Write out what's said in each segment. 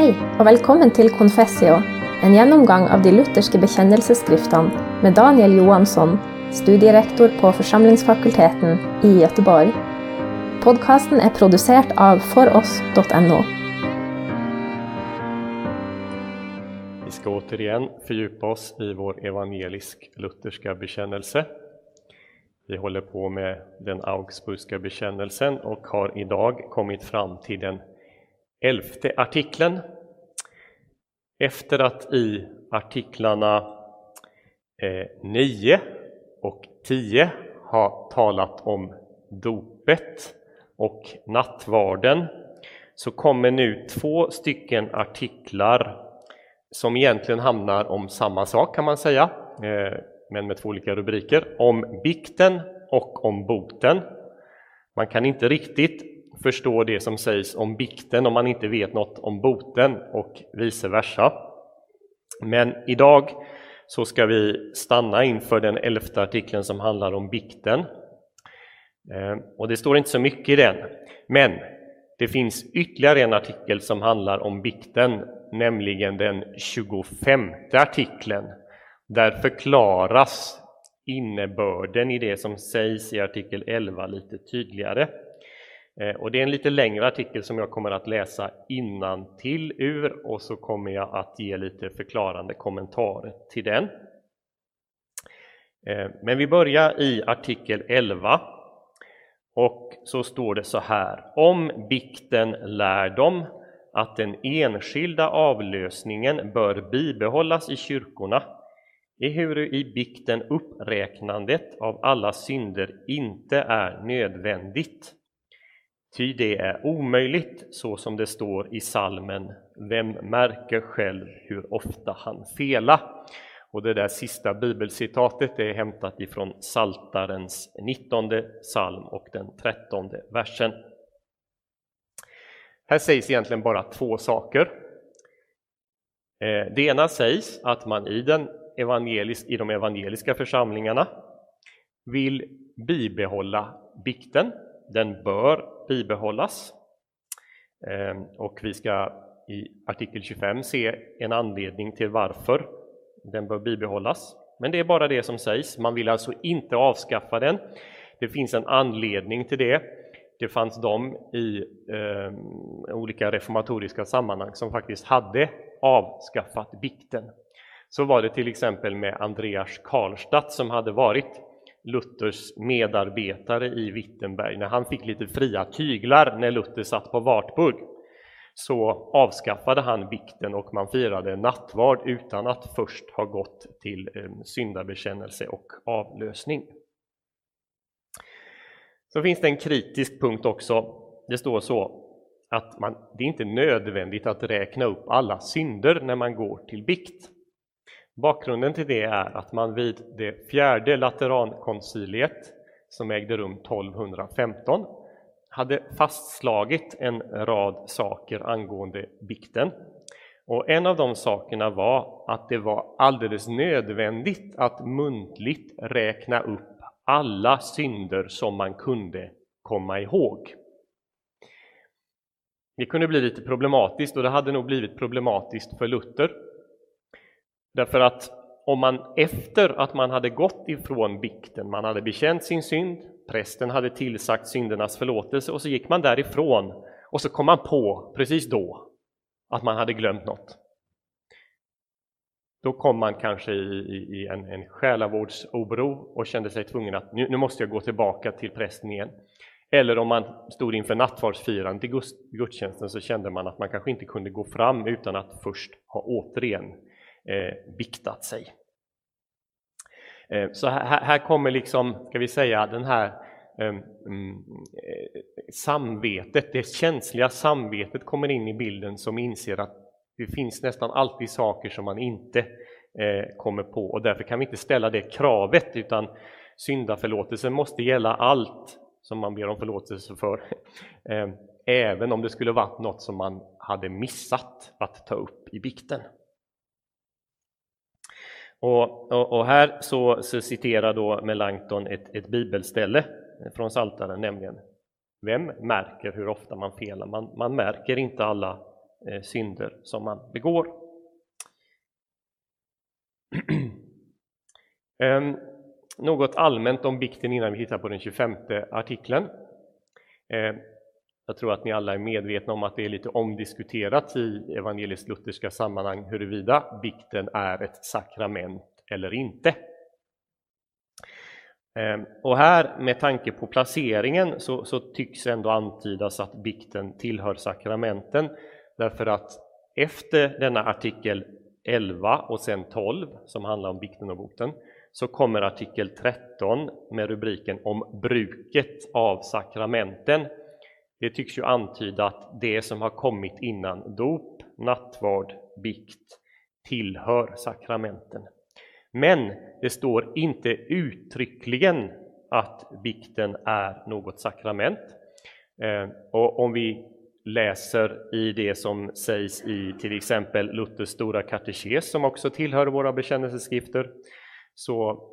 Hei, og velkommen til Confessio, en gjennomgang av de lutherske bekjennelsesskriftene med Daniel Johansson, studierektor på Forsamlingsfakulteten i Göteborg. Podkasten er produsert av foross.no. Vi ska återigen fördjupa oss i vår evangelisk-lutherska bekännelse. Vi håller på med den Augsburgska bekännelsen och har idag kommit fram till den elfte artikeln. Efter att i artiklarna eh, 9 och 10 ha talat om dopet och nattvarden så kommer nu två stycken artiklar som egentligen hamnar om samma sak kan man säga, eh, men med två olika rubriker, om bikten och om boten. Man kan inte riktigt förstå det som sägs om bikten om man inte vet något om boten och vice versa. Men idag så ska vi stanna inför den elfte artikeln som handlar om bikten. Eh, och det står inte så mycket i den, men det finns ytterligare en artikel som handlar om bikten, nämligen den 25 artikeln. Där förklaras innebörden i det som sägs i artikel 11 lite tydligare. Eh, och det är en lite längre artikel som jag kommer att läsa innan till ur och så kommer jag att ge lite förklarande kommentarer till den. Eh, men vi börjar i artikel 11 och så står det så här. Om bikten lär dem att den enskilda avlösningen bör bibehållas i kyrkorna ehuru i bikten uppräknandet av alla synder inte är nödvändigt Ty det är omöjligt, så som det står i salmen Vem märker själv hur ofta han fela? Och det där sista bibelcitatet är hämtat ifrån Saltarens 19 psalm och den 13 versen. Här sägs egentligen bara två saker. Eh, det ena sägs att man i, den evangelis i de evangeliska församlingarna vill bibehålla bikten. Den bör bibehållas. Ehm, och vi ska i artikel 25 se en anledning till varför den bör bibehållas. Men det är bara det som sägs, man vill alltså inte avskaffa den. Det finns en anledning till det. Det fanns de i eh, olika reformatoriska sammanhang som faktiskt hade avskaffat bikten. Så var det till exempel med Andreas Karlstadt som hade varit Luthers medarbetare i Wittenberg, när han fick lite fria tyglar när Luther satt på Wartburg, så avskaffade han bikten och man firade nattvard utan att först ha gått till eh, syndabekännelse och avlösning. Så finns det en kritisk punkt också. Det står så att man, det är inte nödvändigt att räkna upp alla synder när man går till bikt. Bakgrunden till det är att man vid det fjärde Laterankonciliet som ägde rum 1215 hade fastslagit en rad saker angående bikten. Och en av de sakerna var att det var alldeles nödvändigt att muntligt räkna upp alla synder som man kunde komma ihåg. Det kunde bli lite problematiskt och det hade nog blivit problematiskt för Luther Därför att om man efter att man hade gått ifrån bikten, man hade bekänt sin synd, prästen hade tillsagt syndernas förlåtelse och så gick man därifrån och så kom man på precis då att man hade glömt något. Då kom man kanske i, i, i en, en själavårdsoro och kände sig tvungen att nu, nu, måste jag gå tillbaka till prästen igen. Eller om man stod inför nattvardsfirandet i gudstjänsten så kände man att man kanske inte kunde gå fram utan att först ha återigen eh, biktat sig. Eh, så här, här, kommer liksom, ska vi säga, den här ehm, mm, eh, samvetet, det känsliga samvetet kommer in i bilden som inser att det finns nästan alltid saker som man inte eh, kommer på och därför kan vi inte ställa det kravet utan syndaförlåtelsen måste gälla allt som man ber om förlåtelse för. Ehm, även om det skulle varit något som man hade missat att ta upp i bikten. Och, och, och här så, så, citerar då Melanchthon ett, ett bibelställe från Saltaren, nämligen Vem märker hur ofta man felar? Man, man märker inte alla eh, synder som man begår. um, något allmänt om bikten innan vi tittar på den 25 artikeln. Ehm, jag tror att ni alla är medvetna om att det är lite omdiskuterat i evangelisk-lutherska sammanhang huruvida bikten är ett sakrament eller inte. Ehm, och här, med tanke på placeringen, så, så tycks ändå antydas att bikten tillhör sakramenten, därför att efter denna artikel 11 och sen 12, som handlar om bikten och boten, så kommer artikel 13 med rubriken om bruket av sakramenten. Det tycks ju antyda att det som har kommit innan dop, nattvard, bikt tillhör sakramenten. Men det står inte uttryckligen att bikten är något sakrament. Eh, och om vi läser i det som sägs i till exempel Luthers stora katekes som också tillhör våra bekännelseskrifter så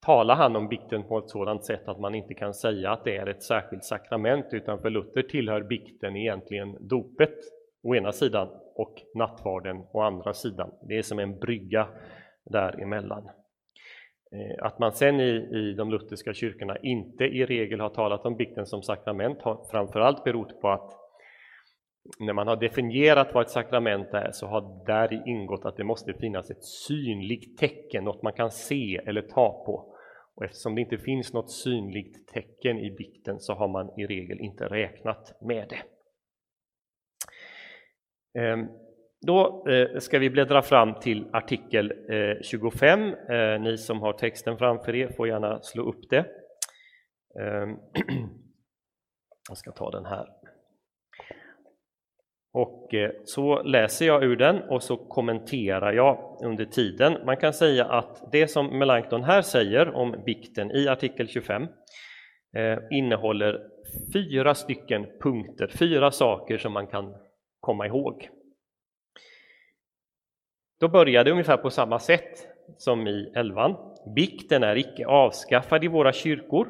talar han om bikten på ett sådant sätt att man inte kan säga att det är ett särskilt sakrament utan för Luther tillhör bikten egentligen dopet å ena sidan och nattvarden å andra sidan. Det är som en brygga däremellan. Eh, att man sen i, i de lutherska kyrkorna inte i regel har talat om bikten som sakrament har framförallt berott på att när man har definierat vad ett sakrament är så har där ingått att det måste finnas ett synligt tecken, något man kan se eller ta på. Och eftersom det inte finns något synligt tecken i bikten så har man i regel inte räknat med det. Ehm, då eh, ska vi bläddra fram till artikel eh, 25. Eh, ni som har texten framför er får gärna slå upp det. Ehm, jag ska ta den här. Och eh, så läser jag ur den och så kommenterar jag under tiden. Man kan säga att det som Melanchthon här säger om bikten i artikel 25 eh, innehåller fyra stycken punkter, fyra saker som man kan komma ihåg. Då börjar det ungefär på samma sätt som i elvan. Bikten är icke avskaffad i våra kyrkor,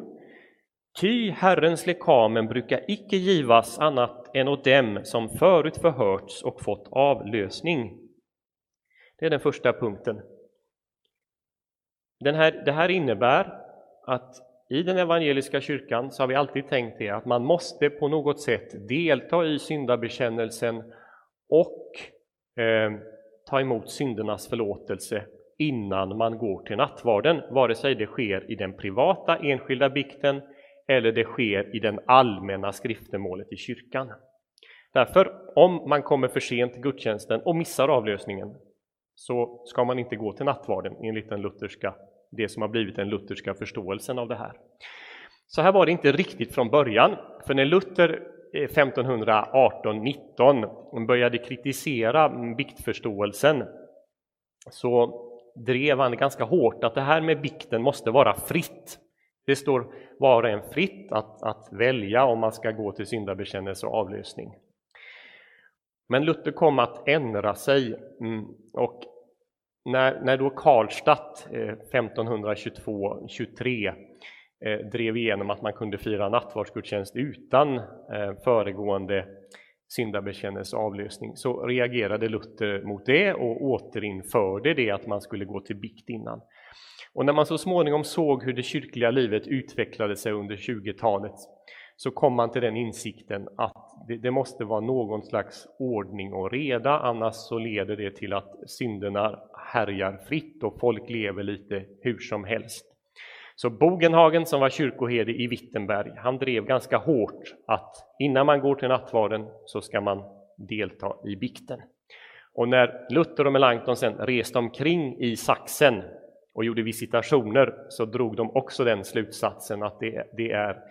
ty Herrens lekamen brukar icke givas annat än åt dem som förut förhörts och fått avlösning. Det är den första punkten. Den här, det här innebär att i den evangeliska kyrkan så har vi alltid tänkt det att man måste på något sätt delta i syndabekännelsen och eh, ta emot syndernas förlåtelse innan man går till nattvarden, vare sig det sker i den privata enskilda bikten eller det sker i den allmänna skriftemålet i kyrkan. Därför, om man kommer för sent till gudstjänsten och missar avlösningen så ska man inte gå till nattvarden enligt den lutherska, det som har blivit den lutherska förståelsen av det här. Så här var det inte riktigt från början, för när Luther eh, 1518-19 började kritisera biktförståelsen så drev han ganska hårt att det här med bikten måste vara fritt. Det står var och en fritt att, att välja om man ska gå till syndabekännelse och avlösning. Men Luther kom att ändra sig mm, och när, när då Karlstadt eh, 1522-23 eh, drev igenom att man kunde fira nattvardsgudstjänst utan eh, föregående syndabekännelse och avlösning så reagerade Luther mot det och återinförde det att man skulle gå till bikt innan. Och när man så småningom såg hur det kyrkliga livet utvecklade sig under 20-talet så kom man till den insikten att det, det, måste vara någon slags ordning och reda, annars så leder det till att synderna härjar fritt och folk lever lite hur som helst. Så Bogenhagen som var kyrkoherde i Wittenberg, han drev ganska hårt att innan man går till nattvarden så ska man delta i bikten. Och när Luther och Melanchthon sen reste omkring i Sachsen och gjorde visitationer så drog de också den slutsatsen att det, det är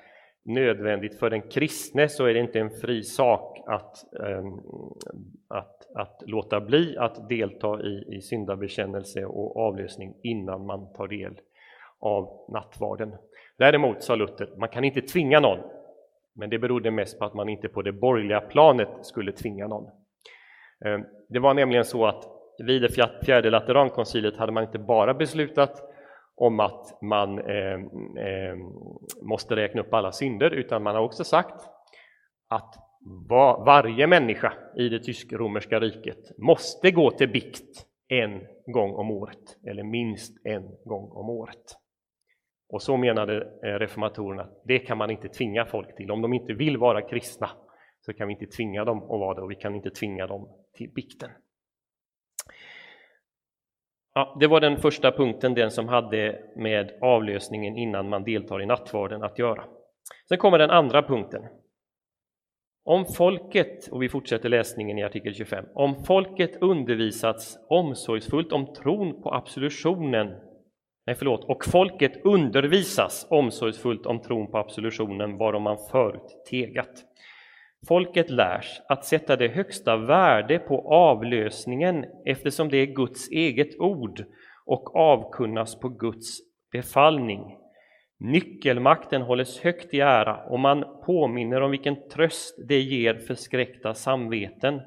nödvändigt för den kristne så är det inte en fri sak att, ehm, att, att låta bli att delta i, i syndabekännelse och avlösning innan man tar del av nattvarden. Däremot, sa Luther, man kan inte tvinga någon, men det berodde mest på att man inte på det borgerliga planet skulle tvinga någon. Ehm, det var nämligen så att vid det fjärde Laterankonciliet hade man inte bara beslutat om att man eh, eh, måste räkna upp alla synder, utan man har också sagt att var, varje människa i det tysk-romerska riket måste gå till bikt en gång om året, eller minst en gång om året. Och så menade eh, reformatorerna att det kan man inte tvinga folk till. Om de inte vill vara kristna så kan vi inte tvinga dem att vara det och vi kan inte tvinga dem till bikten. Ja, det var den första punkten, den som hade med avlösningen innan man deltar i nattvarden att göra. Sen kommer den andra punkten. Om folket, och vi fortsätter läsningen i artikel 25, om folket undervisats omsorgsfullt om tron på absolutionen, nej förlåt, och folket undervisas omsorgsfullt om tron på absolutionen varom man förut tegat. Folket lärs att sätta det högsta värde på avlösningen eftersom det är Guds eget ord och avkunnas på Guds befallning. Nyckelmakten hålles högt i ära och man påminner om vilken tröst det ger förskräckta samveten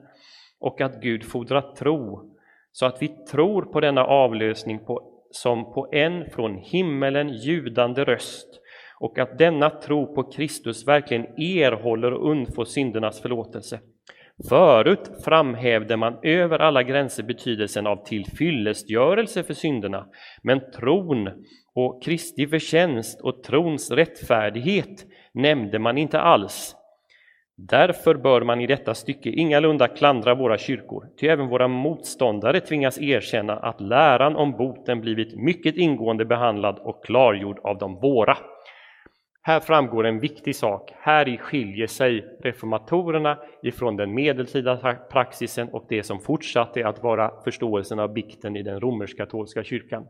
och att Gud fordrar tro så att vi tror på denna avlösning på, som på en från himmelen ljudande röst och att denna tro på Kristus verkligen erhåller och undfår syndernas förlåtelse. Förut framhävde man över alla gränser betydelsen av tillfyllestgörelse för synderna, men tron och Kristi förtjänst och trons rättfärdighet nämnde man inte alls. Därför bör man i detta stycke ingalunda klandra våra kyrkor, ty även våra motståndare tvingas erkänna att läran om boten blivit mycket ingående behandlad och klargjord av de våra. Här framgår en viktig sak. Här skiljer sig reformatorerna ifrån den medeltida praxisen och det som fortsatte att vara förståelsen av bikten i den romersk-katolska kyrkan.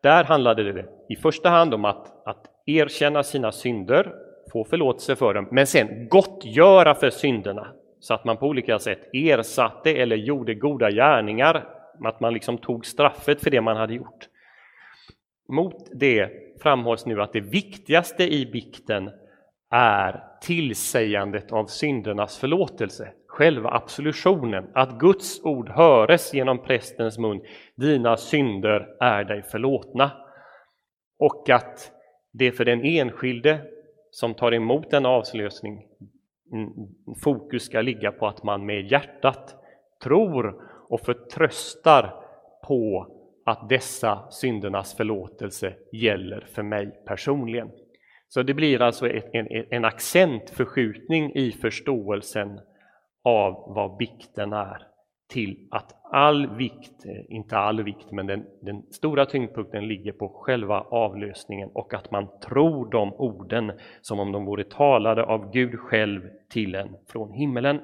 Där handlade det i första hand om att, att erkänna sina synder, få förlåtelse för dem, men sen gottgöra för synderna så att man på olika sätt ersatte eller gjorde goda gärningar, att man liksom tog straffet för det man hade gjort. Mot det framhålls nu att det viktigaste i bikten är tillsägandet av syndernas förlåtelse, själva absolutionen, att Guds ord höres genom prästens mun. Dina synder är dig förlåtna. Och att det för den enskilde som tar emot en avslösning mm, fokus ska ligga på att man med hjärtat tror och förtröstar på att dessa syndernas förlåtelse gäller för mig personligen. Så det blir alltså en, en accentförskjutning i förståelsen av vad bikten är till att all vikt, eh, inte all vikt, men den, den, stora tyngdpunkten ligger på själva avlösningen och att man tror de orden som om de vore talade av Gud själv till en från himmelen.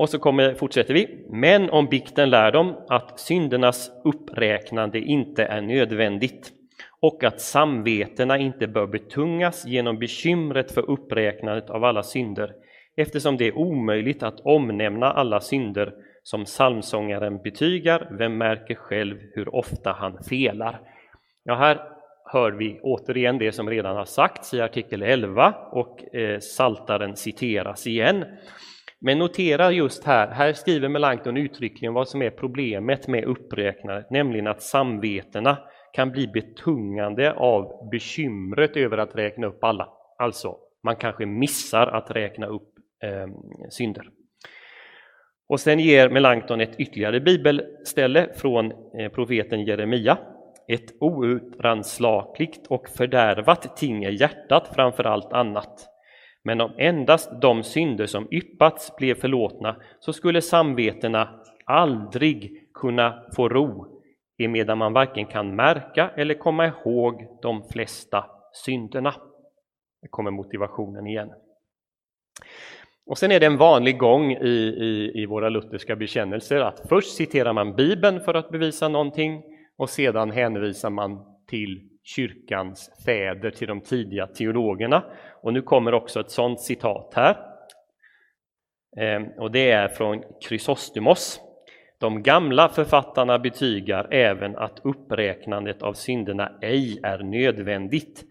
Och så kommer, fortsätter vi. Men om bikten lär dem att syndernas uppräknande inte är nödvändigt och att samvetena inte bör betungas genom bekymret för uppräknandet av alla synder eftersom det är omöjligt att omnämna alla synder som psalmsångaren betygar, vem märker själv hur ofta han felar? Ja, här hör vi återigen det som redan har sagts i artikel 11 och eh, Saltaren citeras igen. Men notera just här, här skriver Melanchthon uttryckligen vad som är problemet med uppräknandet, nämligen att samvetena kan bli betungande av bekymret över att räkna upp alla. Alltså, man kanske missar att räkna upp eh, synder. Och sen ger Melanchthon ett ytterligare bibelställe från eh, profeten Jeremia. Ett outranslakligt och fördärvat ting är hjärtat framför allt annat. Men om endast de synder som yppats blev förlåtna så skulle samvetena aldrig kunna få ro emedan man varken kan märka eller komma ihåg de flesta synderna. Det kommer motivationen igen. Och sen är det en vanlig gång i, i, i våra lutherska bekännelser att först citerar man Bibeln för att bevisa någonting och sedan hänvisar man till kyrkans fäder, till de tidiga teologerna. Och nu kommer också ett sådant citat här. Ehm, och det är från Chrysostomos. De gamla författarna betygar även att uppräknandet av synderna ej är nödvändigt.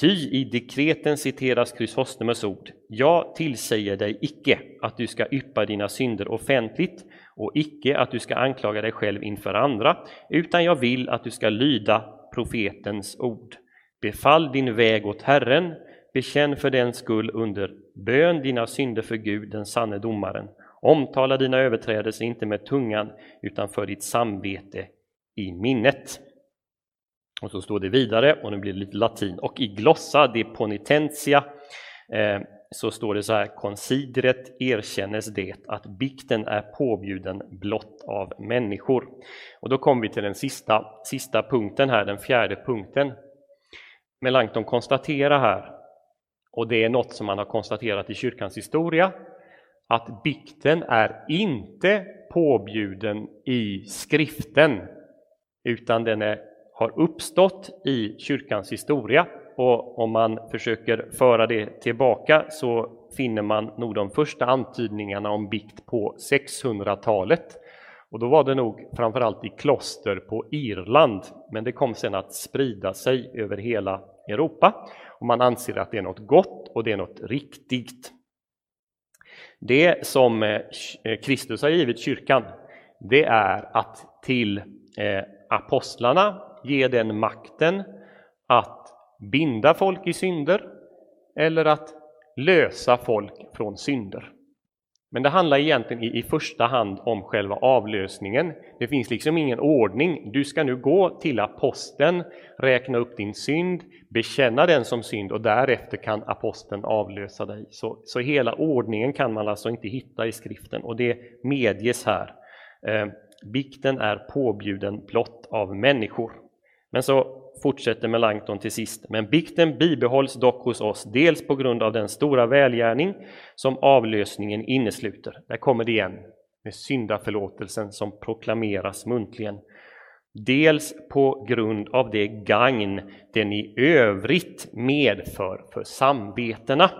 Ty i dekreten citeras Chrysostomos ord. Jag tillsäger dig icke att du ska yppa dina synder offentligt och icke att du ska anklaga dig själv inför andra, utan jag vill att du ska lyda profetens ord. Befall din väg åt Herren, bekänn för den skull under bön dina synder för Gud, den sanne domaren. Omtala dina överträdelser inte med tungan, utan för ditt samvete i minnet. Och så står det vidare, och nu blir det lite latin, och i glossa de ponitentia eh, så står det så här, konsidret erkännes det att bikten är påbjuden blott av människor. Och då kommer vi till den sista, sista punkten här, den fjärde punkten. Melanchthon konstaterar här, och det är något som man har konstaterat i kyrkans historia, att bikten är inte påbjuden i skriften, utan den är, har uppstått i kyrkans historia och om man försöker föra det tillbaka så finner man nog de första antydningarna om bikt på 600-talet. Och då var det nog framförallt i kloster på Irland, men det kom sen att sprida sig över hela Europa. Och man anser att det är något gott och det är något riktigt. Det som eh, Kristus har givit kyrkan, det är att till eh, apostlarna ge den makten att binda folk i synder eller att lösa folk från synder. Men det handlar egentligen i, första hand om själva avlösningen. Det finns liksom ingen ordning. Du ska nu gå till aposteln, räkna upp din synd, bekänna den som synd och därefter kan aposteln avlösa dig. Så, så hela ordningen kan man alltså inte hitta i skriften och det medges här. Eh, bikten är påbjuden blott av människor. Men så fortsätter Melanchthon till sist. Men bikten bibehålls dock hos oss, dels på grund av den stora välgärning som avlösningen innesluter. Där kommer det igen, med syndaförlåtelsen som proklameras muntligen. Dels på grund av det gagn den i övrigt medför för samvetena.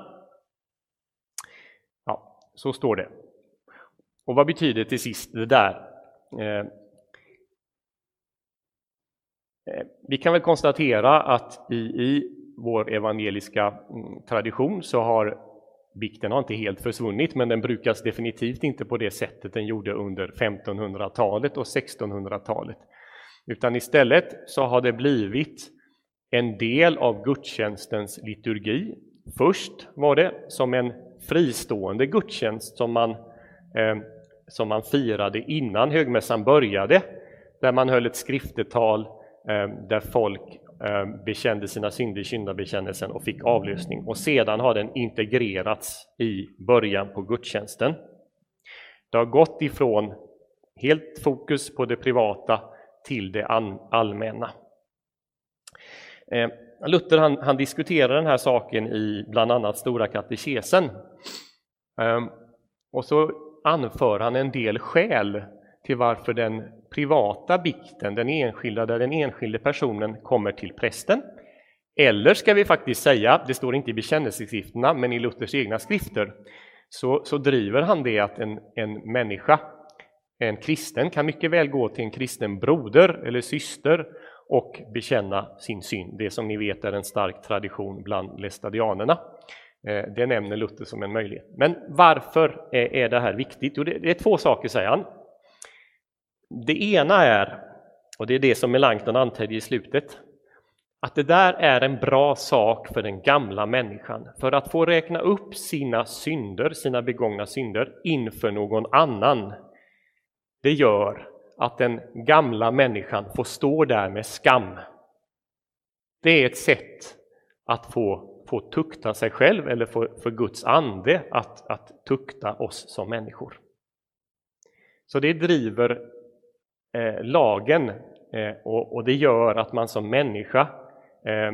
Ja, så står det. Och vad betyder till sist det där? Eh, Eh, vi kan väl konstatera att i, i vår evangeliska mm, tradition så har bikten har inte helt försvunnit, men den brukas definitivt inte på det sättet den gjorde under 1500-talet och 1600-talet. Utan istället så har det blivit en del av gudstjänstens liturgi. Först var det som en fristående gudstjänst som man, eh, som man firade innan högmässan började, där man höll ett skriftetal Eh, där folk eh, bekände sina synder i syndabekännelsen och fick avlösning. Och sedan har den integrerats i början på gudstjänsten. Det har gått ifrån helt fokus på det privata till det allmänna. Eh, Luther han, han diskuterar den här saken i bland annat Stora katekesen. Ehm, och så anför han en del skäl till varför den privata bikten, den enskilda, där den enskilde personen kommer till prästen. Eller ska vi faktiskt säga, det står inte i bekännelseskrifterna, men i Luthers egna skrifter, så, så driver han det att en, en människa, en kristen, kan mycket väl gå till en kristen broder eller syster och bekänna sin synd. Det som ni vet är en stark tradition bland lestadianerna. Eh, det nämner Luther som en möjlighet. Men varför är det här viktigt? Jo, det är två saker, säger han. Det ena är, och det är det som Melanchthon antydde i slutet, att det där är en bra sak för den gamla människan, för att få räkna upp sina synder, sina begångna synder, inför någon annan. Det gör att den gamla människan får stå där med skam. Det är ett sätt att få, få tukta sig själv, eller för, för Guds ande att, att tukta oss som människor. Så det driver eh, lagen eh, och, och, det gör att man som människa eh,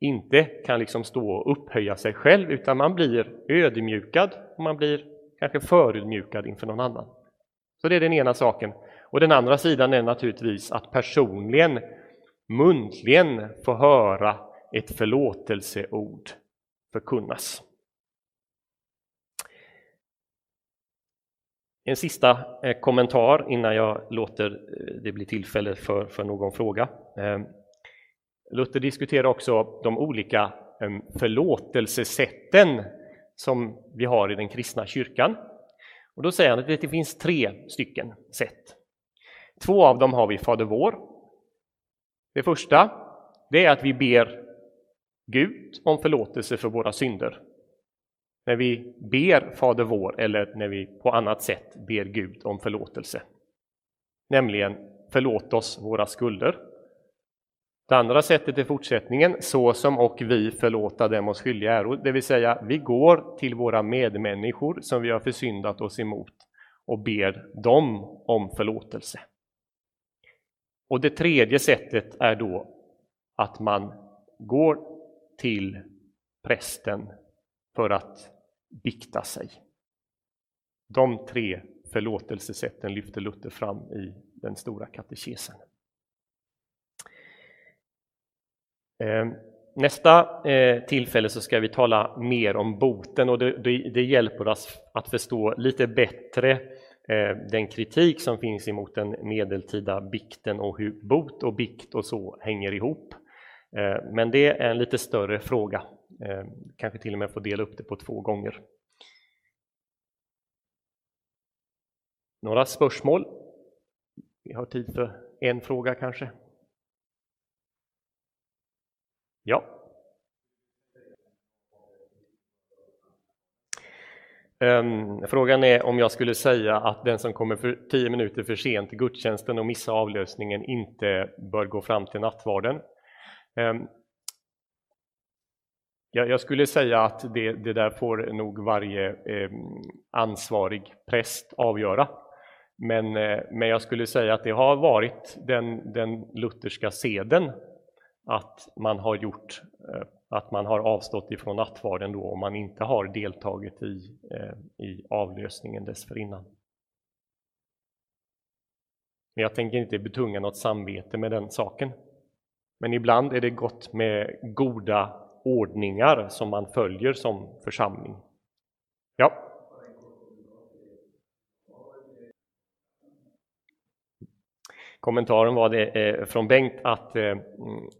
inte kan liksom stå och upphöja sig själv utan man blir ödmjukad och man blir kanske förödmjukad inför någon annan. Så det är den ena saken. Och den andra sidan är naturligtvis att personligen, muntligen få höra ett förlåtelseord förkunnas. En sista eh, kommentar innan jag låter eh, det bli tillfälle för, för någon fråga. Ehm, Luther diskuterar också de olika ehm, förlåtelsesätten som vi har i den kristna kyrkan. Och då säger han att det finns tre stycken sätt. Två av dem har vi Fader vår. Det första det är att vi ber Gud om förlåtelse för våra synder. När vi ber Fader vår eller när vi på annat sätt ber Gud om förlåtelse. Nämligen förlåt oss våra skulder. Det andra sättet är fortsättningen, så som och vi förlåta dem oss skyldiga äro, det vill säga vi går till våra medmänniskor som vi har försyndat oss emot och ber dem om förlåtelse. Och det tredje sättet är då att man går till prästen för att bikta sig. De tre förlåtelsesätten lyfter Luther fram i den stora katekesen. Ehm, nästa eh, tillfälle så ska vi tala mer om boten och det, det, det hjälper oss att förstå lite bättre eh, den kritik som finns emot den medeltida bikten och hur bot och bikt och så hänger ihop. Eh, men det är en lite större fråga, Eh, kanske till och med få dela upp det på två gånger. Några spörsmål? Vi har tid för en fråga kanske. Ja. Ehm, frågan är om jag skulle säga att den som kommer för tio minuter för sent till gudstjänsten och missar avlösningen inte bör gå fram till nattvarden. Ehm, jag, jag, skulle säga att det, det där får nog varje eh, ansvarig präst avgöra. Men, eh, men jag skulle säga att det har varit den, den lutherska seden att man har gjort eh, att man har avstått ifrån nattvarden då om man inte har deltagit i, eh, i avlösningen dessförinnan. Men jag tänker inte betunga något samvete med den saken. Men ibland är det gott med goda ordningar som man följer som församling. Ja. Kommentaren var det, eh, från Bengt att, eh, mm,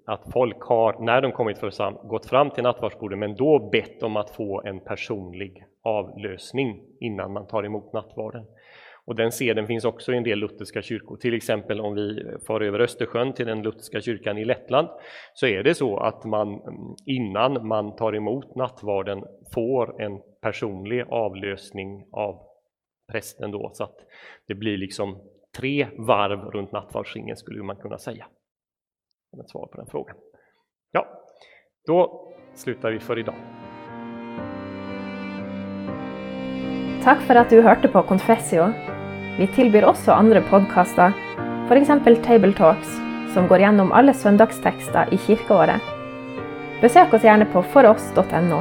att folk har, när de kommit för gått fram till nattvardsbordet, men då bett om att få en personlig avlösning innan man tar emot nattvarden. Och den seden finns också i en del lutherska kyrkor. Till exempel om vi far över Östersjön till den lutherska kyrkan i Lettland så är det så att man mm, innan man tar emot nattvarden får en personlig avlösning av prästen då så att det blir liksom tre varv runt nattvardsringen skulle man kunna säga. Som ett svar på den frågan. Ja, då slutar vi för idag. Tack för att du hörde på Confessio. Vi tilbyr også andre podkaster, f.eks. Table Talks, som går gjennom alle søndagstekster i kirkeåret. Besök oss gjerne på foross.no.